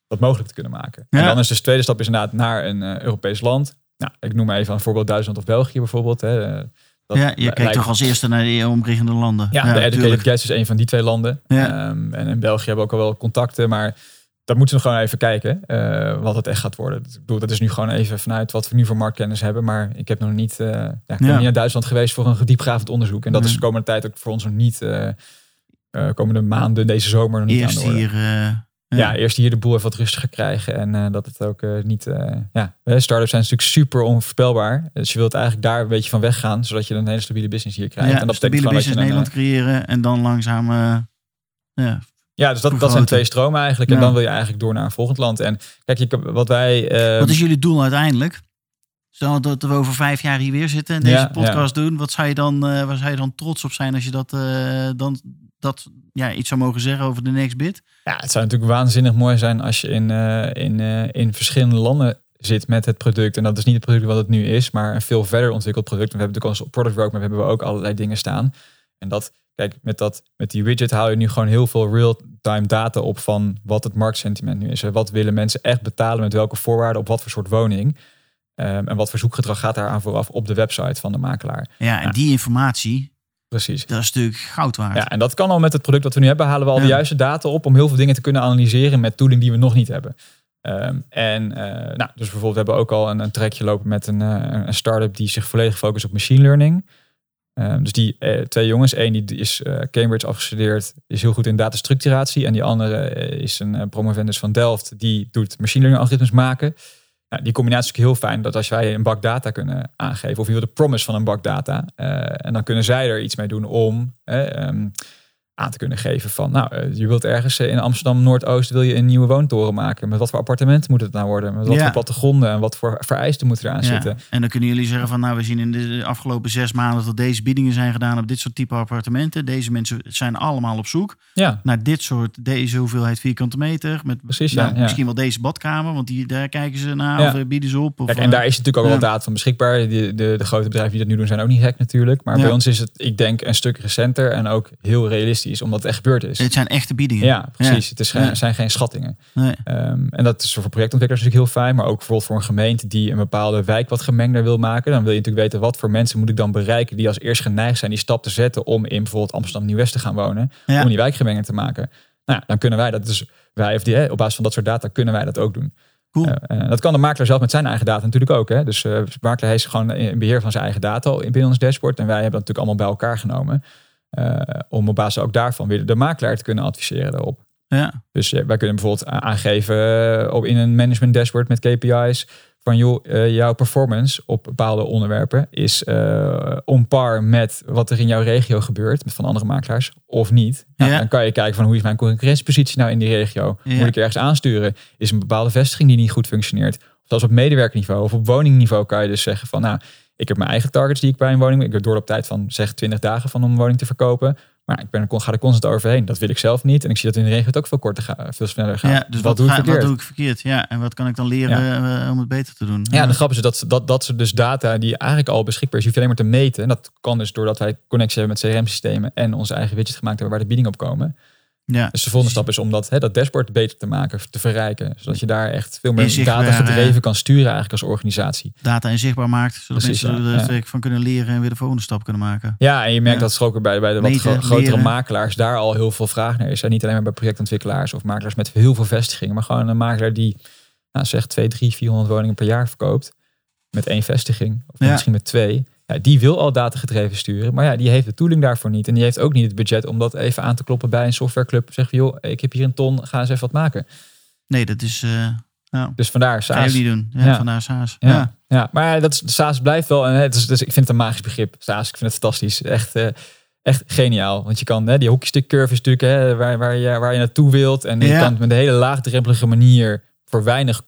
wat mogelijk te kunnen maken. En dan is dus de tweede stap is inderdaad naar een Europees land. Nou, ik noem maar even een voorbeeld Duitsland of België bijvoorbeeld. Hè. Dat ja, je kijkt toch als eerste naar de omliggende landen. ja, de Educated. Guest is een van die twee landen. Ja. Ehm, en in België hebben we ook al wel contacten, maar dat moeten we gewoon even kijken eh, wat het echt gaat worden. Ik bedoel, dat is nu gewoon even vanuit wat we nu voor marktkennis hebben, maar ik heb nog niet, ja, ik ben Ja. niet naar Duitsland geweest voor een diepgravend onderzoek. En dat is Nee. de komende tijd ook voor ons nog niet, eh, komende maanden, deze zomer nog niet Eerst aan de orde. hier. Ja, eerst hier de boel even wat rustiger krijgen. En eh, dat het ook eh, niet... eh ja, startups zijn natuurlijk super onvoorspelbaar. Dus je wilt eigenlijk daar een beetje van weggaan. Zodat je een hele stabiele business hier krijgt. ja, en dat stabiele business een, Nederland creëren en dan langzaam. ja, Ja, dus dat, dat zijn twee stromen eigenlijk. En Ja. dan wil je eigenlijk door naar een volgend land. En kijk, je, wat wij... eh, Wat is jullie doel uiteindelijk? Stel dat we over vijf jaar hier weer zitten en deze Ja, podcast doen. Wat zou je dan, waar zou je dan trots op zijn als je dat, dan, dat ja, iets zou mogen zeggen over de next bit? Ja, het zou natuurlijk waanzinnig mooi zijn als je in, eh, in, eh, in verschillende landen zit met het product. En dat is niet het product wat het nu is, maar een veel verder ontwikkeld product. We hebben natuurlijk als product roadmap hebben we ook allerlei dingen staan. En dat, kijk, met, dat, met die widget haal je nu gewoon heel veel real-time data op van wat het marktsentiment nu is. En Wat willen mensen echt betalen, met welke voorwaarden, op wat voor soort woning. Ehm, en wat voor zoekgedrag gaat daar aan vooraf op de website van de makelaar. Ja, en Ja. die informatie, Precies. dat is natuurlijk goud waard. Ja, en dat kan al met het product dat we nu hebben. Halen we al de juiste data op om heel veel dingen te kunnen analyseren met tooling die we nog niet hebben. Ehm, en eh, nou, dus bijvoorbeeld we hebben ook al een, een trekje lopen met een, eh, een start-up die zich volledig focust op machine learning. Ehm, dus die eh, twee jongens, één die is Cambridge afgestudeerd, is heel goed in datastructuratie. En die andere is een uh, promovendus van Delft, die doet machine learning algoritmes maken. Ja, die combinatie is natuurlijk heel fijn dat als wij een bak data kunnen aangeven, of je wil de promise van een bak data, eh, en dan kunnen zij er iets mee doen om eh, ehm, aan te kunnen geven van, nou, eh, je wilt ergens eh, in Amsterdam Noordoost wil je een nieuwe woontoren maken. Met wat voor appartementen moet het nou worden? Met wat Ja. voor plattegronden en wat voor vereisten moeten eraan Ja, zitten? En dan kunnen jullie zeggen van nou, we zien in de afgelopen zes maanden dat deze biedingen zijn gedaan op dit soort type appartementen. Deze mensen zijn allemaal op zoek Ja, naar dit soort, deze hoeveelheid vierkante meter. Met Precies, nou, ja, misschien wel deze badkamer, want die, daar kijken ze naar of eh, bieden ze op. Of, Kijk, en daar is natuurlijk ook wel data van beschikbaar. De, de, de grote bedrijven die dat nu doen zijn ook niet gek natuurlijk. Maar bij ons is het, ik denk, een stuk recenter en ook heel realistisch, omdat het echt gebeurd is. Het zijn echte biedingen. Ja, precies. Het is Ja. zijn geen schattingen. Nee. Ehm, en dat is voor projectontwikkelaars natuurlijk heel fijn. Maar ook bijvoorbeeld voor een gemeente die een bepaalde wijk wat gemengder wil maken. Dan wil je natuurlijk weten wat voor mensen moet ik dan bereiken die als eerst geneigd zijn die stap te zetten om in bijvoorbeeld Amsterdam Nieuw-West te gaan wonen. Ja. Om die wijk gemengder te maken. Nou dan kunnen wij dat dus, wij of die, hè, op basis van dat soort data kunnen wij dat ook doen. Cool. Eh, eh, dat kan de makelaar zelf met zijn eigen data natuurlijk ook. Hè? Dus de makelaar heeft gewoon in beheer van zijn eigen data al in binnen ons dashboard. En wij hebben dat natuurlijk allemaal bij elkaar genomen. Eh, om op basis ook daarvan weer de makelaar te kunnen adviseren daarop. Ja. Dus wij kunnen bijvoorbeeld aangeven eh, op, in een management dashboard met KPI's van joh, eh, jouw performance op bepaalde onderwerpen is eh on par met wat er in jouw regio gebeurt met van andere makelaars of niet. Nou, Ja. Dan kan je kijken van hoe is mijn concurrentiepositie nou in die regio? Ja. Moet ik ergens aansturen? Is een bepaalde vestiging die niet goed functioneert? Of zelfs op medewerkerniveau of op woningniveau kan je dus zeggen van nou, ik heb mijn eigen targets die ik bij een woning, ik heb door op tijd van zeg 20 dagen van om een woning te verkopen. Maar ik ben, ga er constant overheen. Dat wil ik zelf niet. En ik zie dat in de regio het ook veel korter gaat, veel sneller gaat. ja, dus wat, doe ik verkeerd? wat doe ik verkeerd? Ja, en wat kan ik dan leren eh, om het beter te doen? Ja, de grap is dat, dat, dat soort dus data die eigenlijk al beschikbaar is, je hoeft alleen maar te meten. En dat kan dus doordat wij connectie hebben met CRM-systemen en onze eigen widget gemaakt hebben waar de biedingen op komen. Ja. Dus de volgende stap is om dat, hè, dat dashboard beter te maken, te verrijken. Zodat je daar echt veel meer data gedreven kan sturen eigenlijk als organisatie. data inzichtbaar maakt, zodat Precies, mensen ja, er ja. van kunnen leren en weer de volgende stap kunnen maken. Ja, en je merkt dat ook bij, bij de wat Meten, grotere leren. makelaars daar al heel veel vraag naar is. En niet alleen maar bij projectontwikkelaars of makelaars met heel veel vestigingen, maar gewoon een makelaar die nou, zeg 2, 3, 400 woningen per jaar verkoopt. Met één vestiging, of misschien met twee. Ja, die wil al data gedreven sturen, maar ja, die heeft de tooling daarvoor niet. En die heeft ook niet het budget om dat even aan te kloppen bij een softwareclub. Zeg joh, ik heb hier een ton, ga eens even wat maken. Nee, dat is... nou, Dus vandaar, SaaS. jullie doen. Ja, Ja. Vandaar SaaS. Ja, Ja. ja. maar dat is, SaaS blijft wel. En het is, dus ik vind het een magisch begrip. SaaS, ik vind het fantastisch. Echt, eh, echt geniaal. Want je kan, hè, die hockeystick curve is natuurlijk hè, waar, waar, je, waar je naartoe wilt. En je kan het met een hele laagdrempelige manier voor weinig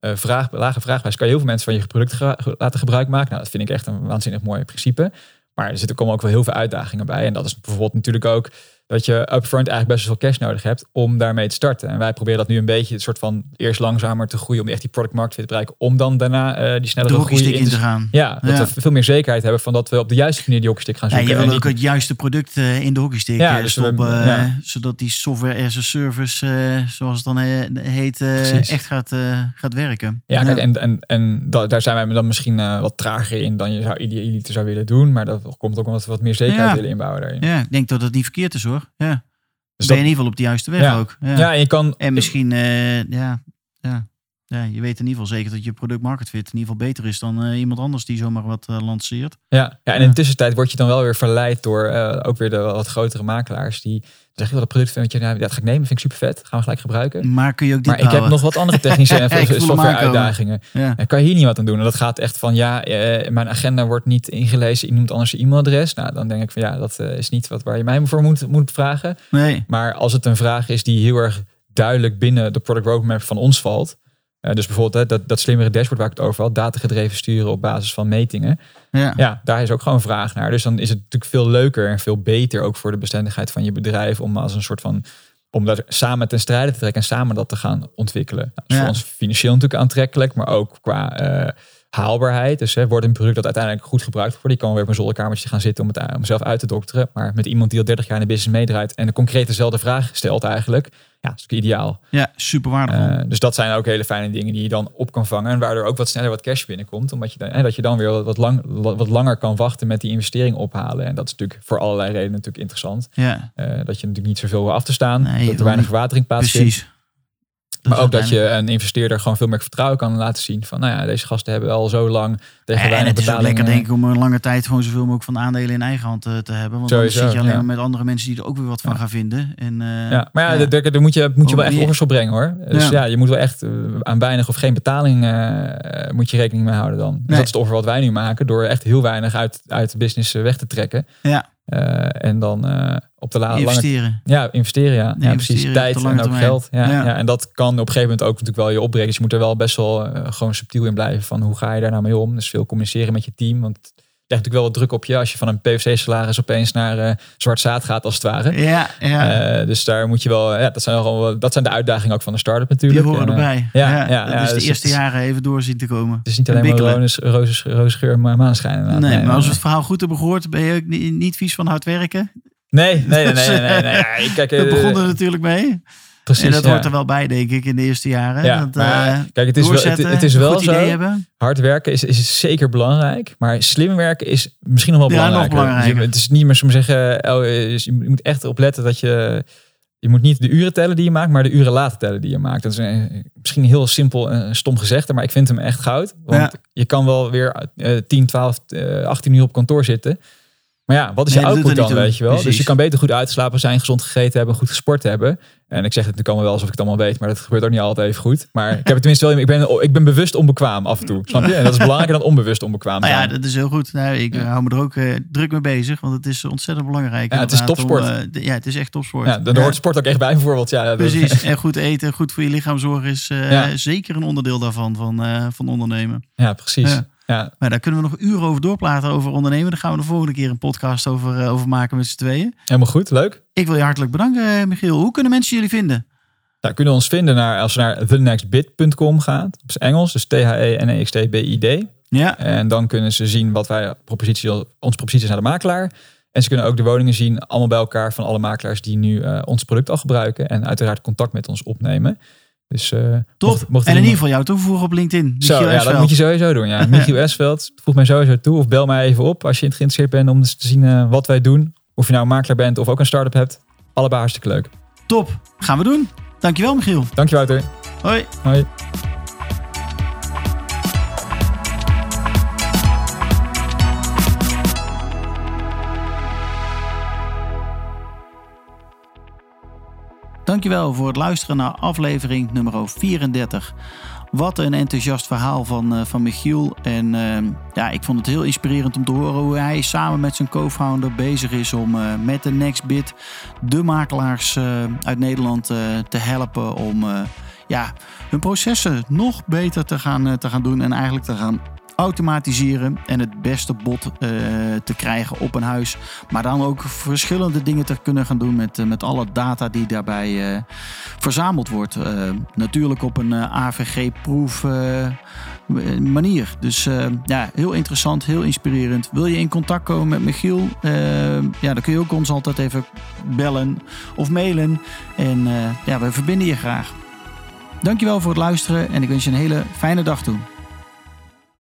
eh, vraag, lage vraagprijs kan je heel veel mensen van je product laten gebruik maken. Nou, dat vind ik echt een waanzinnig mooi principe. Maar er zitten komen ook wel heel veel uitdagingen bij. En dat is bijvoorbeeld natuurlijk ook dat je upfront eigenlijk best wel veel cash nodig hebt om daarmee te starten. En wij proberen dat nu een beetje een soort van eerst langzamer te groeien om echt die product market fit te bereiken. Om dan daarna eh, die De snellere groei hockeystick in te gaan. ja, dat Ja. we veel meer zekerheid hebben van dat we op de juiste manier die hockeystick gaan Ja, zoeken. je En wil ook het juiste product eh, in de hockeystick Ja, eh, dus we- ja. zodat die software as a service, zoals het dan heet, echt gaat, gaat werken. Ja, kijk, en, en, en da- daar zijn wij dan misschien wat trager in dan je zou zou willen doen. Maar dat komt ook omdat we wat meer zekerheid Ja. willen inbouwen daarin. ja, ik denk dat het niet verkeerd is hoor. Ja. Dus ben je dat, in ieder geval op de juiste weg Ja. ook. Ja. ja, en je kan... En misschien, eh, ja, ja, ja, je weet in ieder geval zeker dat je product market fit in ieder geval beter is dan eh, iemand anders die zomaar wat eh, lanceert. Ja, ja, en in de tussentijd word je dan wel weer verleid door eh, ook weer de wat grotere makelaars. Die zeggen, wel dat product vind je, nou, dat ga ik nemen, vind ik super vet. Gaan we gelijk gebruiken. Maar kun je ook dit Maar ik heb bouwen? nog wat andere technische en software uitdagingen. Ja. En kan je hier niet wat aan doen? En dat gaat echt van, ja, mijn agenda wordt niet ingelezen. Je noemt anders je e-mailadres. Nou, dan denk ik van, ja, dat is niet wat waar je mij voor moet, moet vragen. Nee, Maar als het een vraag is die heel erg duidelijk binnen de product roadmap van ons valt. Eh, dus bijvoorbeeld hè, dat, dat slimmere dashboard waar ik het over had. Datagedreven sturen op basis van metingen. ja. Ja, daar is ook gewoon vraag naar. Dus dan is het natuurlijk veel leuker en veel beter ook voor de bestendigheid van je bedrijf. Om als een soort van om daar samen ten strijde te trekken en samen dat te gaan ontwikkelen. Nou, dat is Ja. voor ons financieel natuurlijk aantrekkelijk, maar ook qua eh, haalbaarheid. Dus hè, wordt een product dat uiteindelijk goed gebruikt wordt. Die kan weer op een zolderkamertje gaan zitten om het om zelf uit te dokteren. Maar met iemand die al 30 jaar in de business meedraait en de concreet dezelfde vraag stelt eigenlijk. Ja, dat is ideaal. ja super waardevol. Eh, dus dat zijn ook hele fijne dingen die je dan op kan vangen. En waardoor ook wat sneller wat cash binnenkomt. Omdat je dan, hè, dat je dan weer wat, lang, wat langer kan wachten met die investering ophalen. En dat is natuurlijk voor allerlei redenen natuurlijk interessant. ja, Eh, dat je natuurlijk niet zoveel wil af te staan. Nee, dat er weinig verwatering plaatsvindt. precies. Maar ook dat je een investeerder gewoon veel meer vertrouwen kan laten zien. Van nou ja, deze gasten hebben al zo lang tegen en weinig het is ook lekker eh, denk ik om een lange tijd gewoon zoveel mogelijk van aandelen in eigen hand eh, te hebben. Want dan Sowieso, zit je alleen ja. maar met andere mensen die er ook weer wat van Ja. gaan vinden. En, eh, Ja, maar ja, Daar, daar moet je, moet je wel echt ja. offers op brengen hoor. Dus Ja. ja, je moet wel echt aan weinig of geen betaling moet je rekening mee houden dan. Dus Nee. dat is het offer wat wij nu maken door echt heel weinig uit, uit de business weg te trekken. Ja, en dan eh, op de la- lange investeren. Ja, investeren, ja. ja, investeren precies. Tijd en ook termijn. geld. Ja, Ja. ja. en dat kan op een gegeven moment ook natuurlijk wel je opbreken. Dus je moet er wel best wel eh, gewoon subtiel in blijven van hoe ga je daar nou mee om. Dus veel communiceren met je team. Want legt natuurlijk wel wat druk op je als je van een PVC-salaris opeens naar eh, zwart zaad gaat als het ware. Ja, ja. Eh, dus daar moet je wel, ja, dat zijn, wel- dat zijn de uitdagingen ook van de start-up die natuurlijk. horen En, eh, erbij. ja, Ja, ja, dat ja, is de dus eerste jaren even door zien te komen. Het is niet alleen maar Wikkelen. roze, roze, roze geur en maanschijn. Nee, maar als we het verhaal goed hebben gehoord, ben je ook niet, niet vies van hard werken. nee, nee, nee, nee, nee, nee, nee. Kijk, Dat begon er natuurlijk mee. Precies, en dat ja. hoort er wel bij, denk ik, in de eerste jaren. Ja, dat, maar eh, kijk, het is wel, het, is wel zo. hebben. Hard werken is, is zeker belangrijk, maar slim werken is misschien nog wel Ja, nog belangrijker. Dus je- het is niet meer zo zeggen, is- je moet echt opletten dat je, je moet niet de uren tellen die je maakt, maar de uren later tellen die je maakt. Dat is een, misschien heel simpel en stom gezegd, maar ik vind hem echt goud. Want je kan wel weer eh 10, 12, eh, 18 uur op kantoor zitten. Maar ja, wat is Nee, je output dan, weet je wel? Dus je kan beter goed uitslapen zijn, gezond gegeten hebben, goed gesport hebben. En ik zeg het natuurlijk allemaal wel alsof ik het allemaal weet, maar dat gebeurt ook niet altijd even goed. Maar ik heb het tenminste wel, ik ben, ik ben bewust onbekwaam af en toe, snap je? En dat is belangrijker dan onbewust onbekwaam Nou ja, zijn. dat is heel goed. Nou, ik Ja. hou me er ook eh, druk mee bezig, want het is ontzettend belangrijk. Ja, het is topsport. om, eh, de- ja, het is echt topsport. Ja, Ja, hoort sport ook echt bij bijvoorbeeld. Ja, dat- Precies. En goed eten, goed voor je lichaam zorgen is eh, Ja. zeker een onderdeel daarvan, van, van ondernemen. Ja, precies. Ja. Maar daar kunnen we nog uren over doorpraten over ondernemen. Daar gaan we de volgende keer een podcast over, eh, over maken met z'n tweeën. helemaal goed. Leuk. Ik wil je hartelijk bedanken, eh, Michiel. Hoe kunnen mensen jullie vinden? Nou, kunnen ons vinden naar, als je naar thenextbit.com gaat. Op zijn Engels, dus E T-H-E-N-E-X-T-B-I-D. Ja, En dan kunnen ze zien wat wij propositie, onze proposities naar de makelaar. En ze kunnen ook de woningen zien, allemaal bij elkaar van alle makelaars die nu uh, ons product al gebruiken. En uiteraard contact met ons opnemen. Dus, uh, Top. Mocht, mocht en in ieder geval jou toevoegen op LinkedIn. Zo, ja, dat moet je sowieso doen. Ja. Michiel Esveld, voeg mij sowieso toe. Of bel mij even op als je geïnteresseerd bent om eens te zien uh, wat wij doen. Of je nou een makelaar bent of ook een start-up hebt. Allebei hartstikke leuk. Top. Gaan we doen. Dankjewel Michiel. Dank je Wouter. Hoi. Hoi. Dankjewel voor het luisteren naar aflevering nummer 34. Wat een enthousiast verhaal van, uh, van Michiel. En uh, ja, ik vond het heel inspirerend om te horen hoe hij samen met zijn co-founder bezig is om uh, met de NextBit de makelaars uit Nederland te helpen om ja, hun processen nog beter te gaan, te gaan doen en eigenlijk te gaan automatiseren en het beste bod uh, te krijgen op een huis. Maar dan ook verschillende dingen te kunnen gaan doen met, uh, met alle data die daarbij uh, verzameld wordt. natuurlijk op een AVG-proef manier. Dus ja, heel interessant, heel inspirerend. Wil je in contact komen met Michiel? ja, dan kun je ook ons altijd even bellen of mailen. En ja, we verbinden je graag. Dankjewel voor het luisteren en ik wens je een hele fijne dag toe.